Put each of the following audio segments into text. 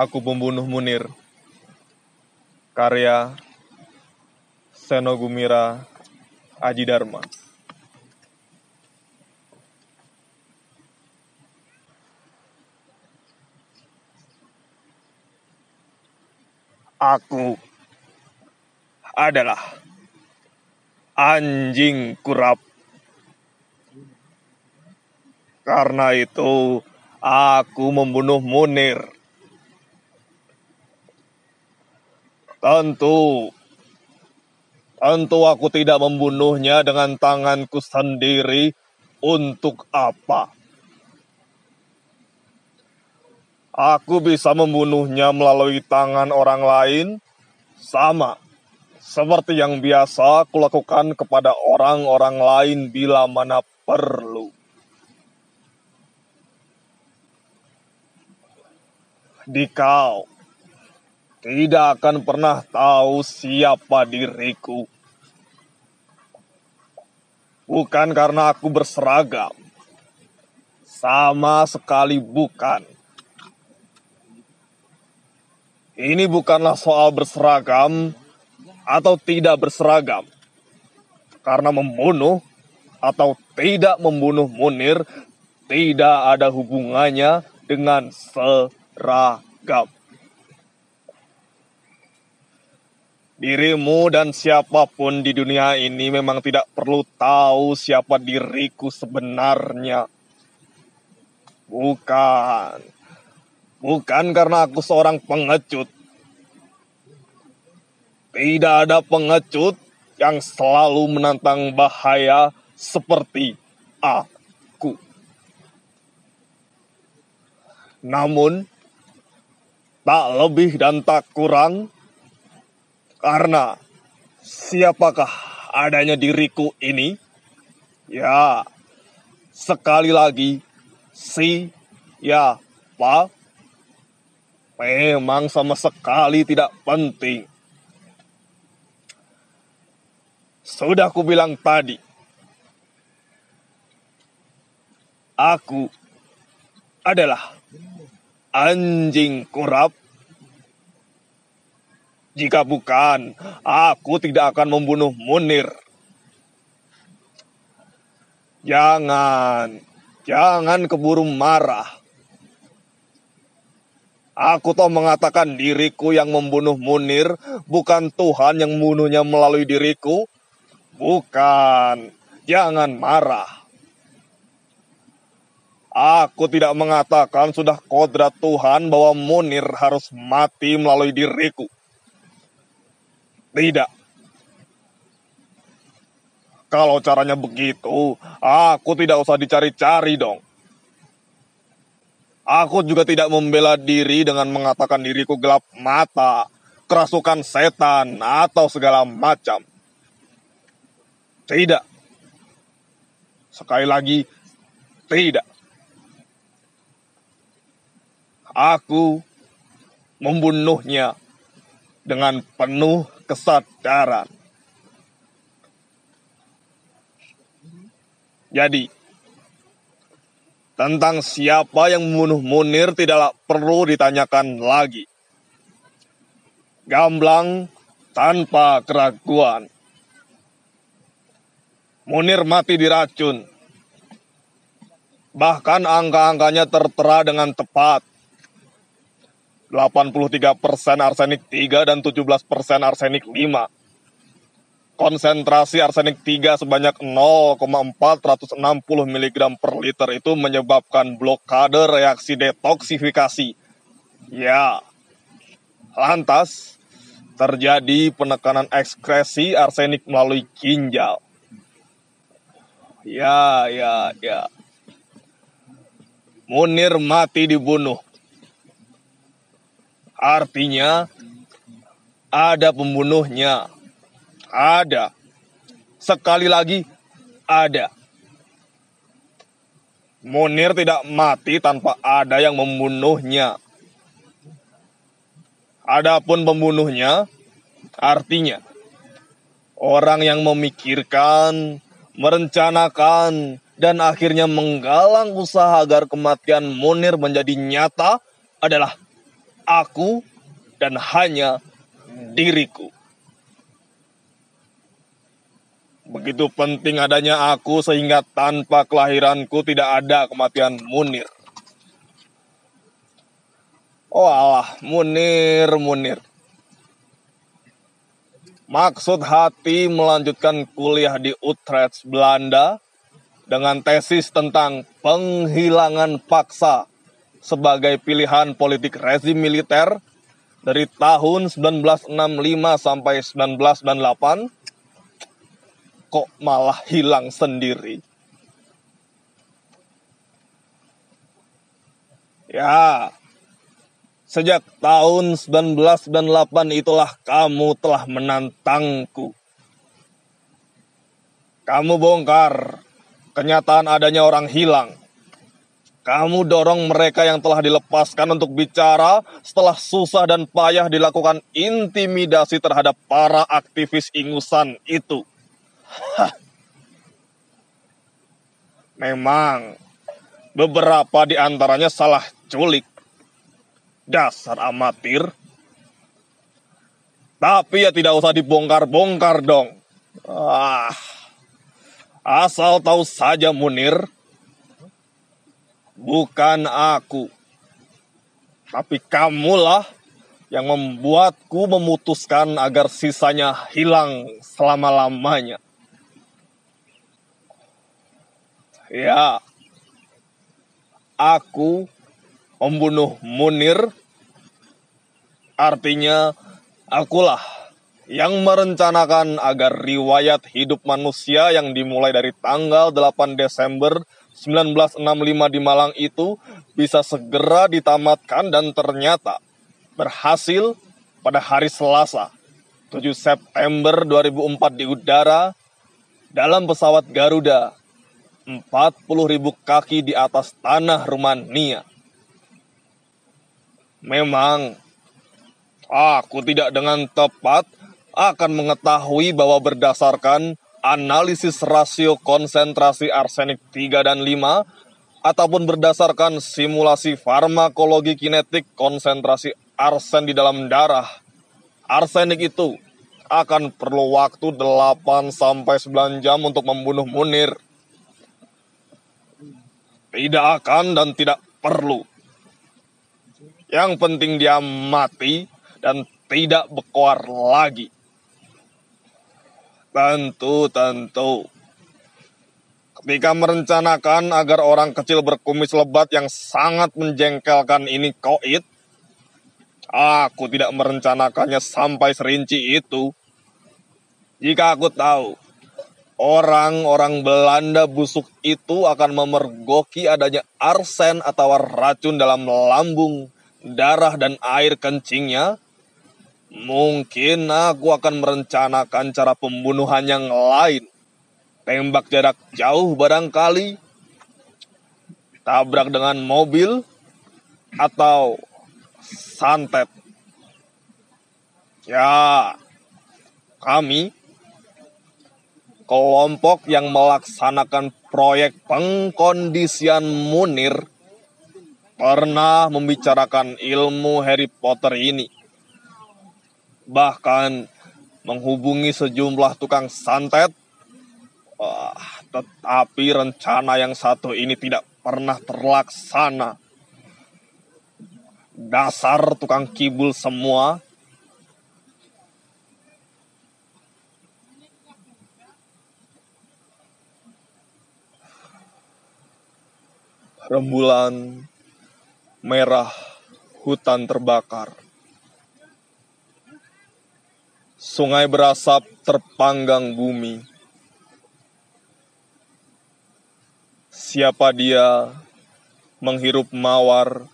Aku Pembunuh Munir Karya Seno Gumira Aji Dharma Aku adalah anjing kurap. Karena itu, aku membunuh Munir. Tentu, tentu aku tidak membunuhnya dengan tanganku sendiri. Untuk apa? Aku bisa membunuhnya melalui tangan orang lain, sama seperti yang biasa kulakukan kepada orang-orang lain bila mana perlu. Dikau tidak akan pernah tahu siapa diriku. Bukan karena aku berseragam. Sama sekali bukan. Ini bukanlah soal berseragam atau tidak berseragam. Karena membunuh atau tidak membunuh Munir tidak ada hubungannya dengan seragam. Dirimu dan siapa pun di dunia ini memang tidak perlu tahu siapa diriku sebenarnya. Bukan. Bukan karena aku seorang pengecut. Tidak ada pengecut yang selalu menantang bahaya seperti aku. Namun, tak lebih dan tak kurang, karena siapakah adanya diriku ini? Ya, sekali lagi, si, ya, pa, memang sama sekali tidak penting. Sudah aku bilang tadi, aku adalah anjing kurap jika bukan, aku tidak akan membunuh Munir. Jangan, jangan keburu marah. Aku toh mengatakan diriku yang membunuh Munir, bukan Tuhan yang membunuhnya melalui diriku. Bukan, jangan marah. Aku tidak mengatakan sudah kodrat Tuhan bahwa Munir harus mati melalui diriku. Tidak. Kalau caranya begitu, aku tidak usah dicari-cari dong. Aku juga tidak membela diri dengan mengatakan diriku gelap mata, kerasukan setan, atau segala macam. Tidak. Sekali lagi, tidak. Aku membunuhnya dengan penuh kesadaran. Jadi, tentang siapa yang membunuh Munir tidaklah perlu ditanyakan lagi. Gamblang tanpa keraguan. Munir mati diracun. Bahkan angka-angkanya tertera dengan tepat. 83% arsenik 3 dan 17% arsenik 5. Konsentrasi arsenik 3 sebanyak 0,460 mg per liter itu menyebabkan blokade reaksi detoksifikasi. Ya, lantas terjadi penekanan ekskresi arsenik melalui ginjal. Ya, ya, ya. Munir mati dibunuh Artinya ada pembunuhnya. Ada. Sekali lagi ada. Munir tidak mati tanpa ada yang membunuhnya. Adapun pembunuhnya artinya orang yang memikirkan, merencanakan, dan akhirnya menggalang usaha agar kematian Munir menjadi nyata adalah aku dan hanya diriku. Begitu penting adanya aku sehingga tanpa kelahiranku tidak ada kematian Munir. Oh Allah, Munir, Munir. Maksud hati melanjutkan kuliah di Utrecht, Belanda dengan tesis tentang penghilangan paksa sebagai pilihan politik rezim militer dari tahun 1965 sampai 1998 kok malah hilang sendiri. Ya, Sejak tahun 1998 itulah kamu telah menantangku. Kamu bongkar kenyataan adanya orang hilang. Kamu dorong mereka yang telah dilepaskan untuk bicara setelah susah dan payah dilakukan intimidasi terhadap para aktivis ingusan itu. Hah. Memang beberapa di antaranya salah culik Dasar amatir. Tapi ya tidak usah dibongkar-bongkar dong. Ah, asal tahu saja Munir, bukan aku, tapi kamulah yang membuatku memutuskan agar sisanya hilang selama-lamanya. Ya, aku membunuh Munir Artinya, akulah yang merencanakan agar riwayat hidup manusia yang dimulai dari tanggal 8 Desember 1965 di Malang itu bisa segera ditamatkan dan ternyata berhasil pada hari Selasa 7 September 2004 di udara dalam pesawat Garuda 40.000 kaki di atas tanah Rumania. Memang Aku tidak dengan tepat akan mengetahui bahwa berdasarkan analisis rasio konsentrasi arsenik 3 dan 5 ataupun berdasarkan simulasi farmakologi kinetik konsentrasi arsen di dalam darah. Arsenik itu akan perlu waktu 8 sampai 9 jam untuk membunuh Munir. Tidak akan dan tidak perlu. Yang penting dia mati dan tidak berkoar lagi. Tentu, tentu. Ketika merencanakan agar orang kecil berkumis lebat yang sangat menjengkelkan ini koit, aku tidak merencanakannya sampai serinci itu. Jika aku tahu orang-orang Belanda busuk itu akan memergoki adanya arsen atau racun dalam lambung, darah, dan air kencingnya, Mungkin aku akan merencanakan cara pembunuhan yang lain. Tembak jarak jauh barangkali. Tabrak dengan mobil. Atau santet. Ya, kami kelompok yang melaksanakan proyek pengkondisian Munir pernah membicarakan ilmu Harry Potter ini bahkan menghubungi sejumlah tukang santet. Wah, tetapi rencana yang satu ini tidak pernah terlaksana. Dasar tukang kibul semua. Rembulan merah hutan terbakar. Sungai berasap terpanggang bumi. Siapa dia menghirup mawar,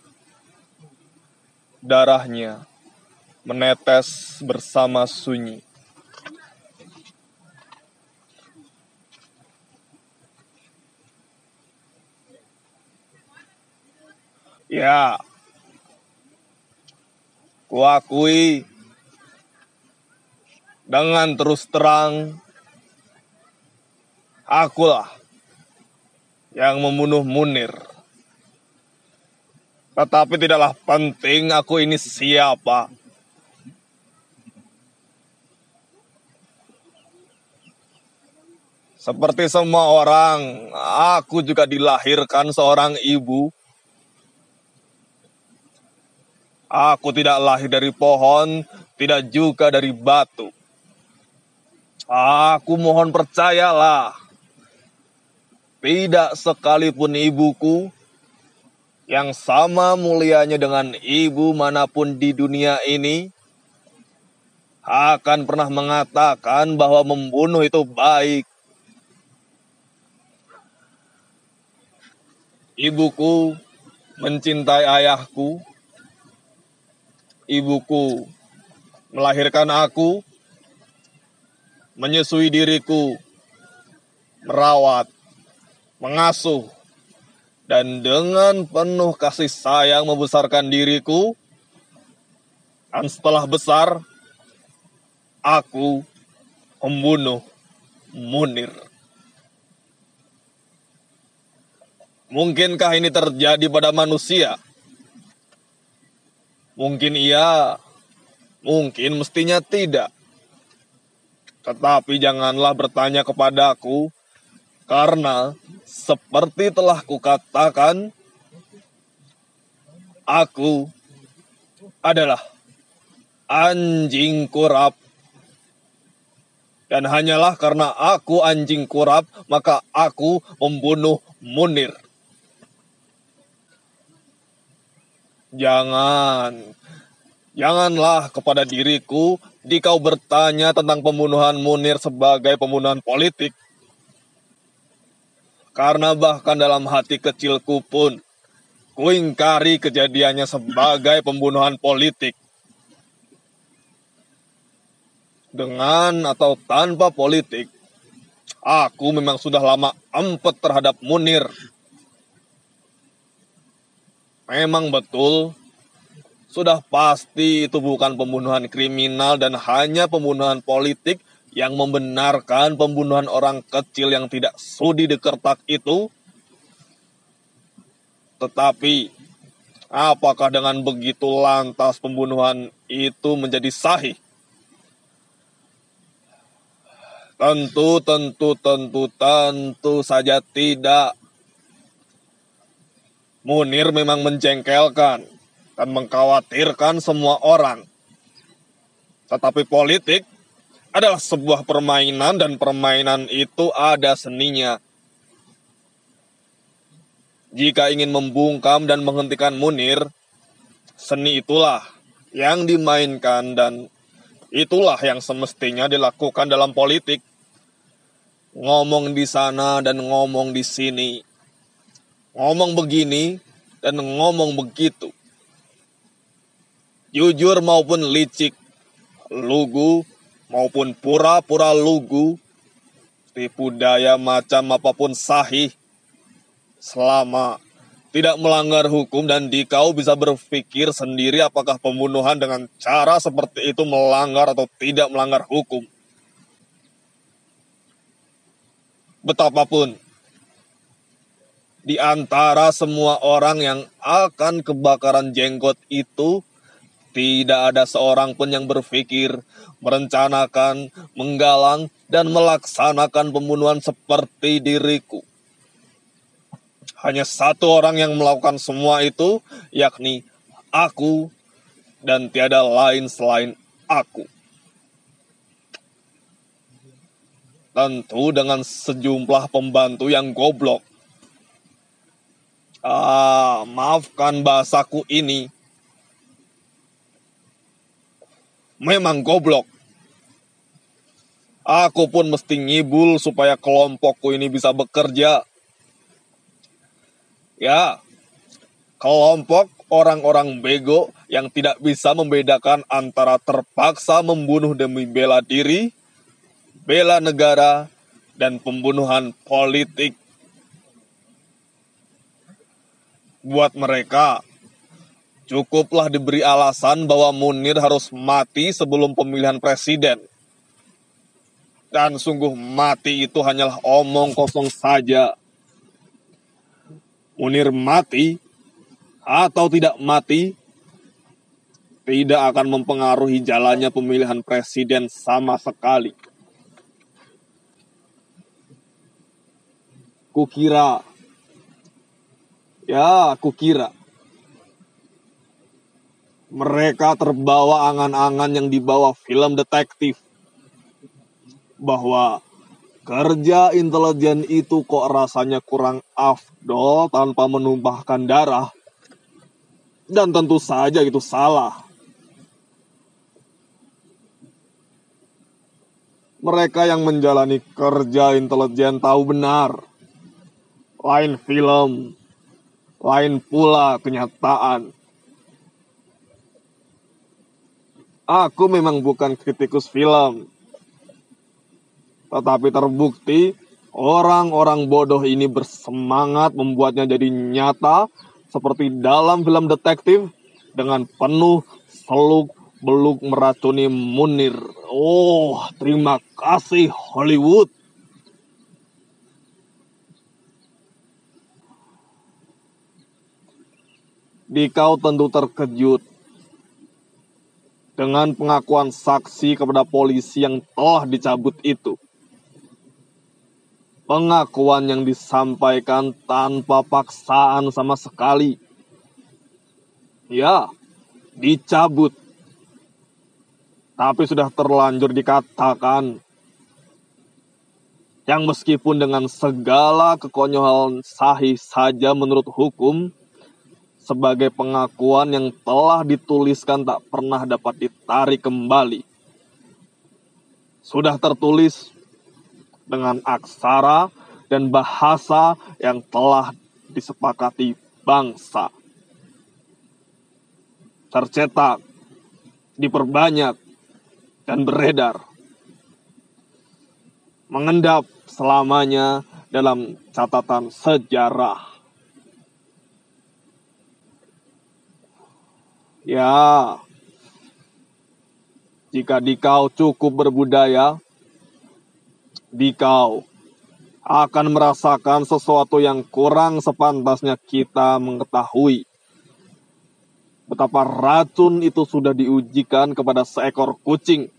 darahnya menetes bersama sunyi. Ya, kuakui dengan terus terang, akulah yang membunuh Munir. Tetapi tidaklah penting aku ini siapa. Seperti semua orang, aku juga dilahirkan seorang ibu. Aku tidak lahir dari pohon, tidak juga dari batu. Aku mohon percayalah, tidak sekalipun ibuku yang sama mulianya dengan ibu mana pun di dunia ini akan pernah mengatakan bahwa membunuh itu baik. Ibuku mencintai ayahku. Ibuku melahirkan aku, menyusui diriku, merawat, mengasuh, dan dengan penuh kasih sayang membesarkan diriku. Dan setelah besar, aku membunuh Munir. Mungkinkah ini terjadi pada manusia? Mungkin iya, mungkin mestinya tidak. Tetapi janganlah bertanya kepadaku, karena seperti telah kukatakan, aku adalah anjing kurap. Dan hanyalah karena aku anjing kurap, maka aku membunuh Munir. Jangan, janganlah kepada diriku jika kau bertanya tentang pembunuhan Munir sebagai pembunuhan politik. Karena bahkan dalam hati kecilku pun, kuingkari kejadiannya sebagai pembunuhan politik. Dengan atau tanpa politik, aku memang sudah lama empet terhadap Munir. Memang betul, sudah pasti itu bukan pembunuhan kriminal dan hanya pembunuhan politik yang membenarkan pembunuhan orang kecil yang tidak sudi dikertak itu. Tetapi, apakah dengan begitu lantas pembunuhan itu menjadi sahih? Tentu, tentu, tentu, tentu saja tidak. Munir memang menjengkelkan dan mengkhawatirkan semua orang. Tetapi politik adalah sebuah permainan dan permainan itu ada seninya. Jika ingin membungkam dan menghentikan Munir, seni itulah yang dimainkan dan itulah yang semestinya dilakukan dalam politik. Ngomong di sana dan ngomong di sini ngomong begini dan ngomong begitu. Jujur maupun licik, lugu maupun pura-pura lugu, tipu daya macam apa pun sahih, selama tidak melanggar hukum dan dikau bisa berpikir sendiri apakah pembunuhan dengan cara seperti itu melanggar atau tidak melanggar hukum. Betapapun di antara semua orang yang akan kebakaran jenggot itu, tidak ada seorang pun yang berpikir, merencanakan, menggalang, dan melaksanakan pembunuhan seperti diriku. Hanya satu orang yang melakukan semua itu, yakni aku, dan tiada lain selain aku. Tentu dengan sejumlah pembantu yang goblok Ah, maafkan bahasaku ini. Memang goblok. Aku pun mesti ngibul supaya kelompokku ini bisa bekerja. Ya, kelompok orang-orang bego yang tidak bisa membedakan antara terpaksa membunuh demi bela diri, bela negara, dan pembunuhan politik buat mereka. Cukuplah diberi alasan bahwa Munir harus mati sebelum pemilihan presiden. Dan sungguh mati itu hanyalah omong kosong saja. Munir mati atau tidak mati tidak akan mempengaruhi jalannya pemilihan presiden sama sekali. Kukira, ya kukira, mereka terbawa angan-angan yang dibawa film detektif bahwa kerja intelijen itu kok rasanya kurang afdol tanpa menumpahkan darah. Dan tentu saja itu salah. Mereka yang menjalani kerja intelijen tahu benar. Lain film, lain pula kenyataan. Aku memang bukan kritikus film. Tetapi terbukti orang-orang bodoh ini bersemangat membuatnya jadi nyata seperti dalam film detektif dengan penuh seluk beluk meracuni Munir. Oh, terima kasih Hollywood. Dikau tentu terkejut dengan pengakuan saksi kepada polisi yang telah dicabut itu. Pengakuan yang disampaikan tanpa paksaan sama sekali. Ya, dicabut tapi sudah terlanjur dikatakan yang meskipun dengan segala kekonyolan sahih saja menurut hukum sebagai pengakuan yang telah dituliskan tak pernah dapat ditarik kembali. Sudah tertulis dengan aksara dan bahasa yang telah disepakati bangsa. Tercetak, diperbanyak, dan beredar. Mengendap selamanya dalam catatan sejarah. Ya, jika dikau cukup berbudaya, dikau akan merasakan sesuatu yang kurang sepantasnya kita mengetahui. Betapa racun itu sudah diujikan kepada seekor kucing.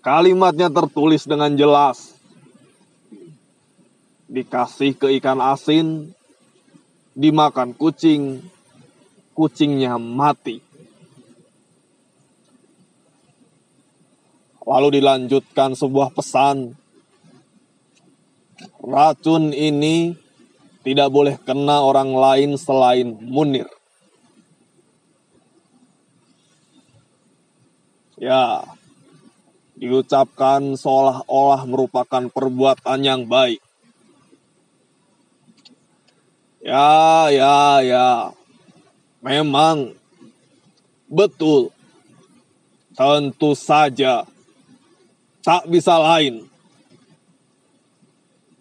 Kalimatnya tertulis dengan jelas. Dikasih ke ikan asin, dimakan kucing, kucingnya mati. Lalu dilanjutkan sebuah pesan. Racun ini tidak boleh kena orang lain selain Munir. Ya, diucapkan seolah-olah merupakan perbuatan yang baik. Ya, ya, ya. Memang betul. Tentu saja tak bisa lain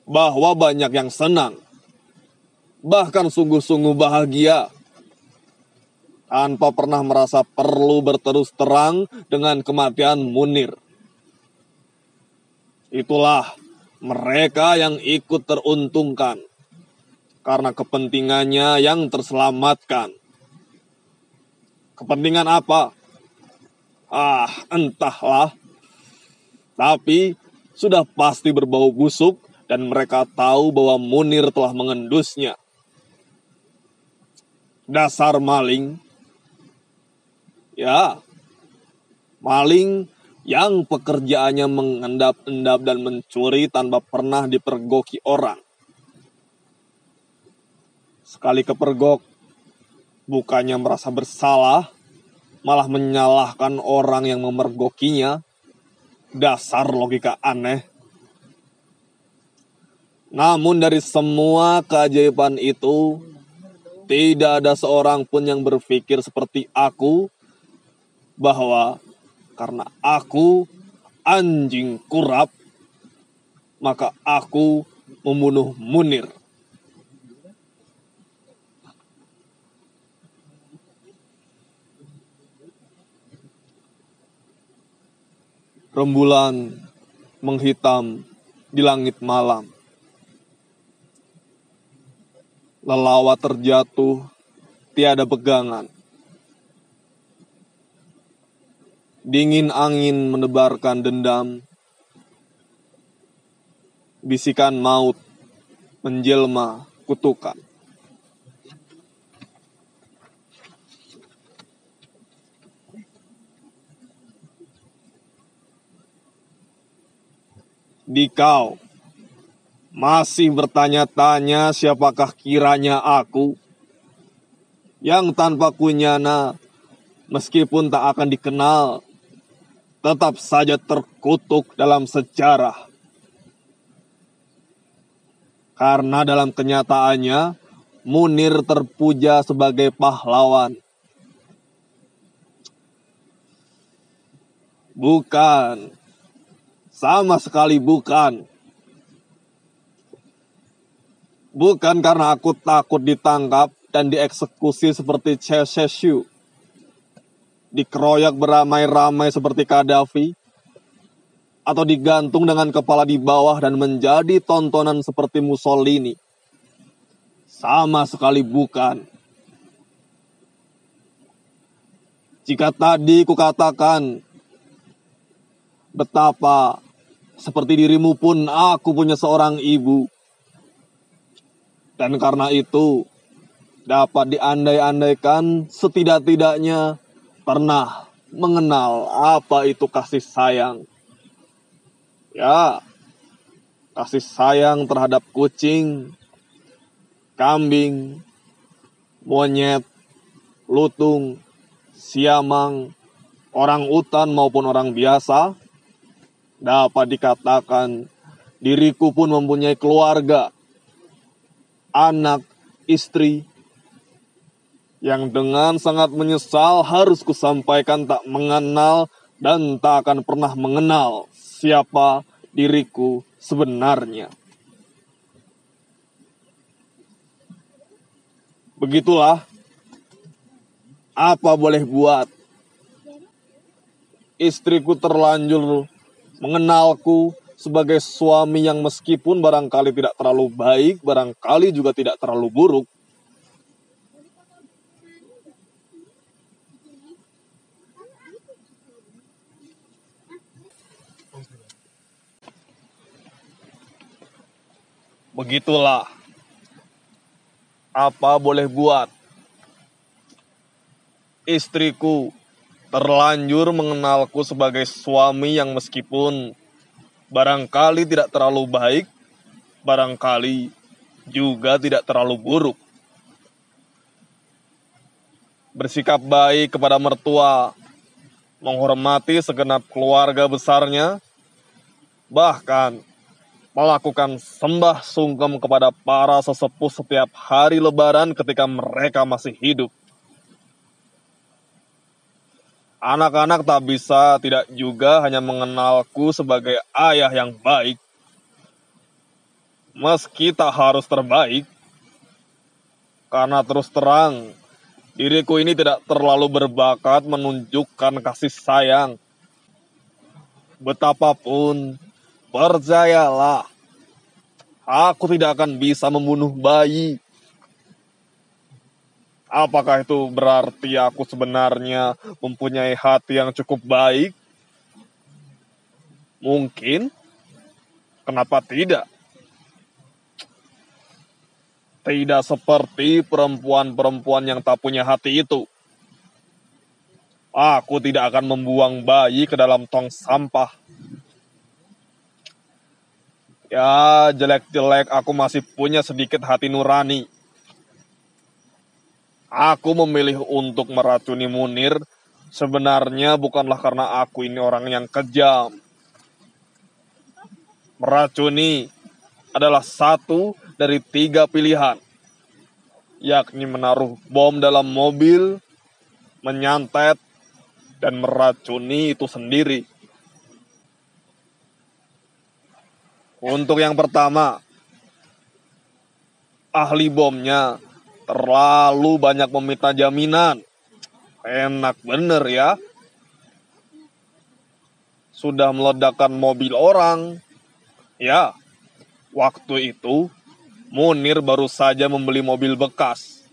bahwa banyak yang senang, bahkan sungguh-sungguh bahagia tanpa pernah merasa perlu berterus terang dengan kematian Munir. Itulah mereka yang ikut teruntungkan karena kepentingannya yang terselamatkan. Kepentingan apa? Ah, entahlah. Tapi sudah pasti berbau busuk dan mereka tahu bahwa Munir telah mengendusnya. Dasar maling. Ya, maling yang pekerjaannya mengendap-endap dan mencuri tanpa pernah dipergoki orang. Sekali kepergok, bukannya merasa bersalah, malah menyalahkan orang yang memergokinya. Dasar logika aneh. Namun dari semua keajaiban itu, tidak ada seorang pun yang berpikir seperti aku bahwa karena aku anjing kurap, maka aku membunuh Munir. Rembulan menghitam di langit malam. Lelawa terjatuh, tiada pegangan. Dingin angin menebarkan dendam. Bisikan maut menjelma kutukan. Di kau masih bertanya-tanya siapakah kiranya aku yang tanpa kunyana meskipun tak akan dikenal tetap saja terkutuk dalam sejarah. Karena dalam kenyataannya, Munir terpuja sebagai pahlawan. Bukan, sama sekali bukan. Bukan karena aku takut ditangkap dan dieksekusi seperti Ceausescu dikeroyak beramai-ramai seperti Kadafi, atau digantung dengan kepala di bawah dan menjadi tontonan seperti Mussolini. Sama sekali bukan. Jika tadi kukatakan betapa seperti dirimu pun aku punya seorang ibu. Dan karena itu dapat diandai-andaikan setidak-tidaknya pernah mengenal apa itu kasih sayang. Ya, kasih sayang terhadap kucing, kambing, monyet, lutung, siamang, orang utan maupun orang biasa, dapat dikatakan diriku pun mempunyai keluarga, anak, istri, yang dengan sangat menyesal harus kusampaikan tak mengenal dan tak akan pernah mengenal siapa diriku sebenarnya. Begitulah, apa boleh buat? Istriku terlanjur mengenalku sebagai suami yang meskipun barangkali tidak terlalu baik, barangkali juga tidak terlalu buruk, Begitulah. Apa boleh buat? Istriku terlanjur mengenalku sebagai suami yang meskipun barangkali tidak terlalu baik, barangkali juga tidak terlalu buruk. Bersikap baik kepada mertua, menghormati segenap keluarga besarnya, bahkan melakukan sembah sungkem kepada para sesepuh setiap hari lebaran ketika mereka masih hidup. Anak-anak tak bisa tidak juga hanya mengenalku sebagai ayah yang baik. Meski tak harus terbaik, karena terus terang, diriku ini tidak terlalu berbakat menunjukkan kasih sayang. Betapapun Percayalah, aku tidak akan bisa membunuh bayi. Apakah itu berarti aku sebenarnya mempunyai hati yang cukup baik? Mungkin. Kenapa tidak? Tidak seperti perempuan-perempuan yang tak punya hati itu. Aku tidak akan membuang bayi ke dalam tong sampah Ya, jelek-jelek aku masih punya sedikit hati nurani. Aku memilih untuk meracuni Munir sebenarnya bukanlah karena aku ini orang yang kejam. Meracuni adalah satu dari tiga pilihan, yakni menaruh bom dalam mobil, menyantet, dan meracuni itu sendiri. Untuk yang pertama, ahli bomnya terlalu banyak meminta jaminan. Enak bener ya. Sudah meledakkan mobil orang. Ya, waktu itu Munir baru saja membeli mobil bekas.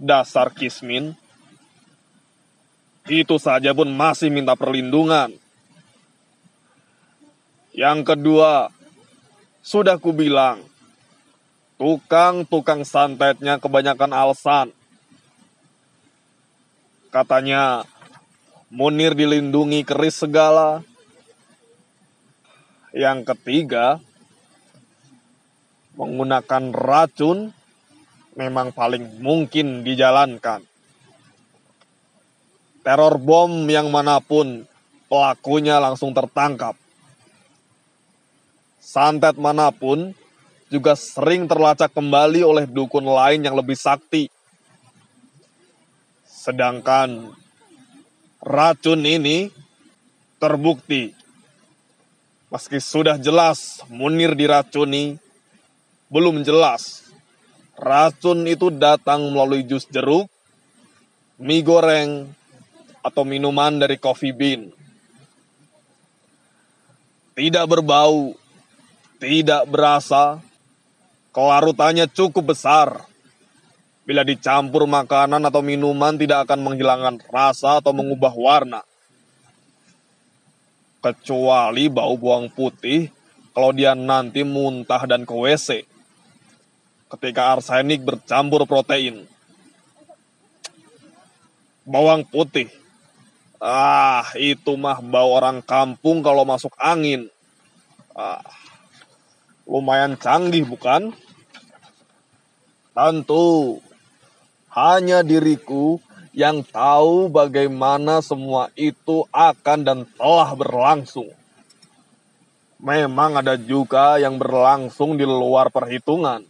Dasar Kismin. Itu saja pun masih minta perlindungan. Yang kedua, sudah kubilang, tukang-tukang santetnya kebanyakan alasan. Katanya, Munir dilindungi keris segala. Yang ketiga, menggunakan racun memang paling mungkin dijalankan. Teror bom yang mana pun pelakunya langsung tertangkap. Santet mana pun juga sering terlacak kembali oleh dukun lain yang lebih sakti. Sedangkan racun ini terbukti meski sudah jelas Munir diracuni belum jelas. Racun itu datang melalui jus jeruk, mie goreng, atau minuman dari coffee bean. Tidak berbau, tidak berasa, kelarutannya cukup besar. Bila dicampur makanan atau minuman tidak akan menghilangkan rasa atau mengubah warna. Kecuali bau bawang putih kalau dia nanti muntah dan ke WC ketika arsenik bercampur protein. Bawang putih. Ah, itu mah bau orang kampung kalau masuk angin. Ah, lumayan canggih bukan? Tentu, hanya diriku yang tahu bagaimana semua itu akan dan telah berlangsung. Memang ada juga yang berlangsung di luar perhitungan.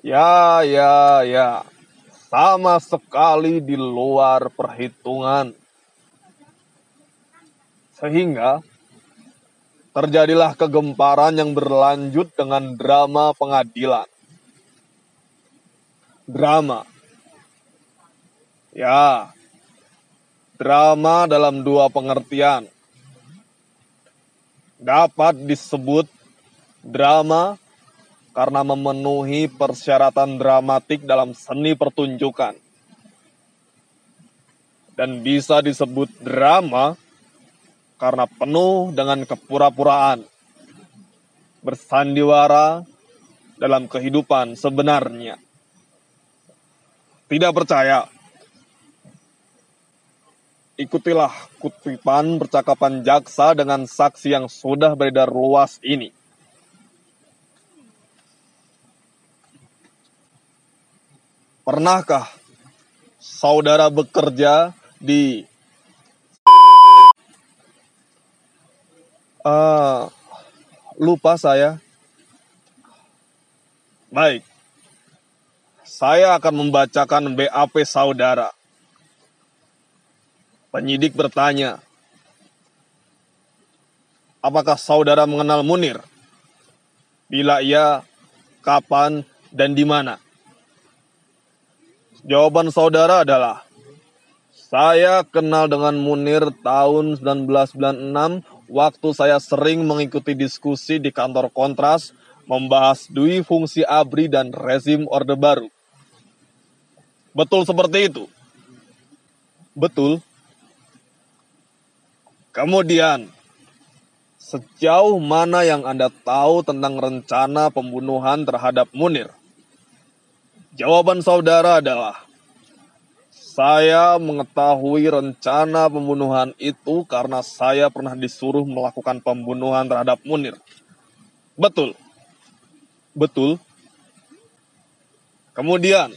Ya, ya, ya. Sama sekali di luar perhitungan. Sehingga terjadilah kegemparan yang berlanjut dengan drama pengadilan. Drama. Ya, drama dalam dua pengertian. Dapat disebut drama karena memenuhi persyaratan dramatik dalam seni pertunjukan. Dan bisa disebut drama karena penuh dengan kepura-puraan, bersandiwara dalam kehidupan sebenarnya. Tidak percaya? Ikutilah kutipan percakapan jaksa dengan saksi yang sudah beredar luas ini. Pernahkah saudara bekerja di uh, lupa saya. Baik. Saya akan membacakan BAP saudara. Penyidik bertanya, Apakah saudara mengenal Munir? Bila iya, kapan dan di mana? Jawaban saudara adalah saya kenal dengan Munir tahun 1996 waktu saya sering mengikuti diskusi di kantor Kontras membahas dui fungsi ABRI dan rezim Orde Baru. Betul seperti itu? Betul. Kemudian, sejauh mana yang Anda tahu tentang rencana pembunuhan terhadap Munir? Jawaban saudara adalah saya mengetahui rencana pembunuhan itu karena saya pernah disuruh melakukan pembunuhan terhadap Munir. Betul. Betul. Kemudian,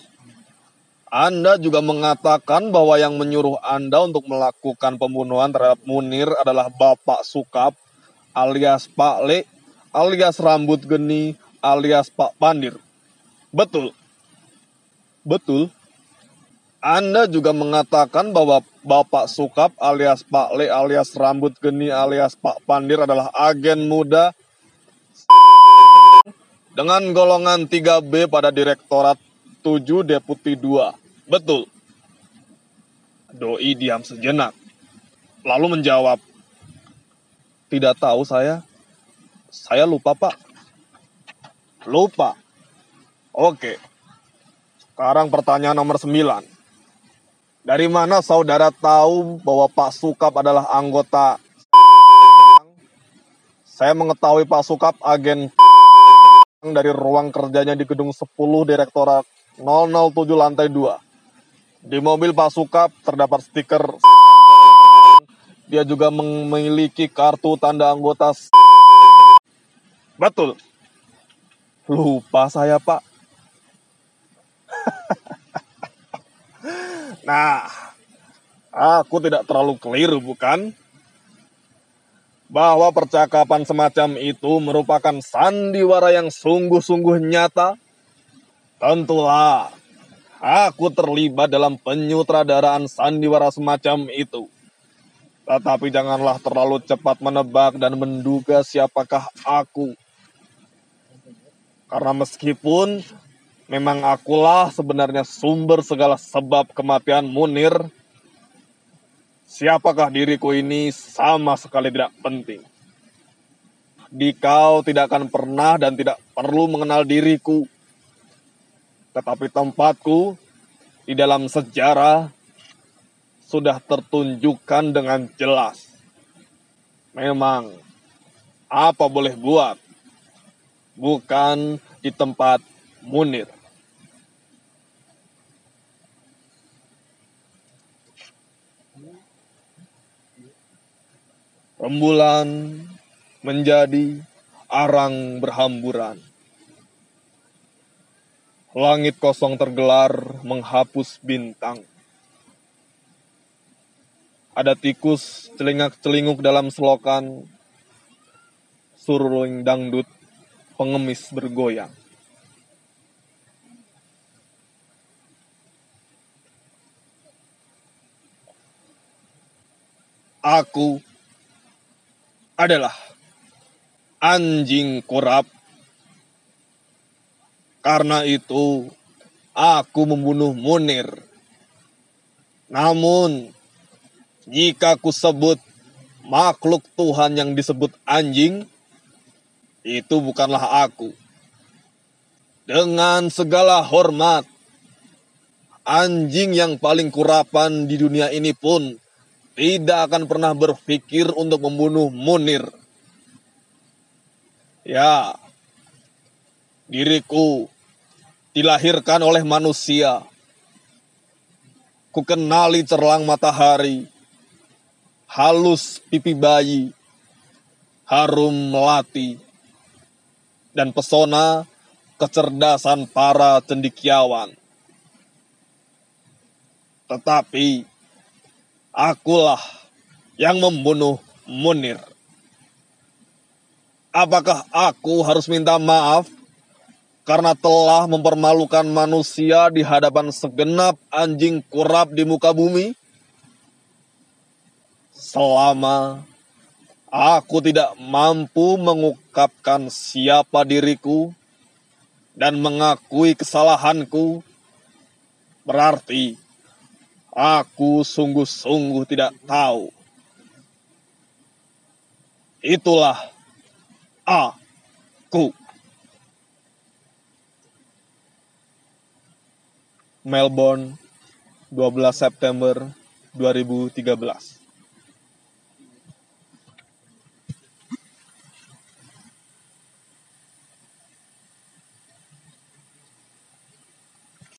Anda juga mengatakan bahwa yang menyuruh Anda untuk melakukan pembunuhan terhadap Munir adalah Bapak Sukap alias Pak Le alias Rambut Geni alias Pak Pandir. Betul. Betul. Anda juga mengatakan bahwa Bapak Sukap alias Pak Le alias Rambut Geni alias Pak Pandir adalah agen muda dengan golongan 3B pada Direktorat 7 Deputi 2. Betul. Doi diam sejenak. Lalu menjawab, Tidak tahu saya. Saya lupa, Pak. Lupa. Oke. Sekarang pertanyaan nomor 9. Dari mana saudara tahu bahwa Pak Sukap adalah anggota Saya mengetahui Pak Sukap agen dari ruang kerjanya di gedung 10 Direktorat 007 lantai 2. Di mobil Pak Sukap terdapat stiker dia juga memiliki kartu tanda anggota Betul. Lupa saya, Pak. nah, aku tidak terlalu keliru, bukan? Bahwa percakapan semacam itu merupakan sandiwara yang sungguh-sungguh nyata? Tentulah, aku terlibat dalam penyutradaraan sandiwara semacam itu. Tetapi janganlah terlalu cepat menebak dan menduga siapakah aku. Karena meskipun memang akulah sebenarnya sumber segala sebab kematian Munir, siapakah diriku ini sama sekali tidak penting. Di kau tidak akan pernah dan tidak perlu mengenal diriku. Tetapi tempatku di dalam sejarah sudah tertunjukkan dengan jelas. Memang, apa boleh buat, bukan di tempat Munir. Rembulan menjadi arang berhamburan. Langit kosong tergelar menghapus bintang. Ada tikus celingak-celinguk dalam selokan, suruling dangdut, pengemis bergoyang. Aku adalah anjing kurap. Karena itu, aku membunuh Munir. Namun, jika ku sebut makhluk Tuhan yang disebut anjing, itu bukanlah aku. Dengan segala hormat, anjing yang paling kurapan di dunia ini pun tidak akan pernah berpikir untuk membunuh Munir. Ya, diriku dilahirkan oleh manusia. Ku kenali cerlang matahari, halus pipi bayi, harum melati, dan pesona kecerdasan para cendikiawan. Tetapi akulah yang membunuh Munir. Apakah aku harus minta maaf karena telah mempermalukan manusia di hadapan segenap anjing kurap di muka bumi? selama aku tidak mampu mengungkapkan siapa diriku dan mengakui kesalahanku, berarti aku sungguh-sungguh tidak tahu. Itulah aku. Melbourne, 12 September 2013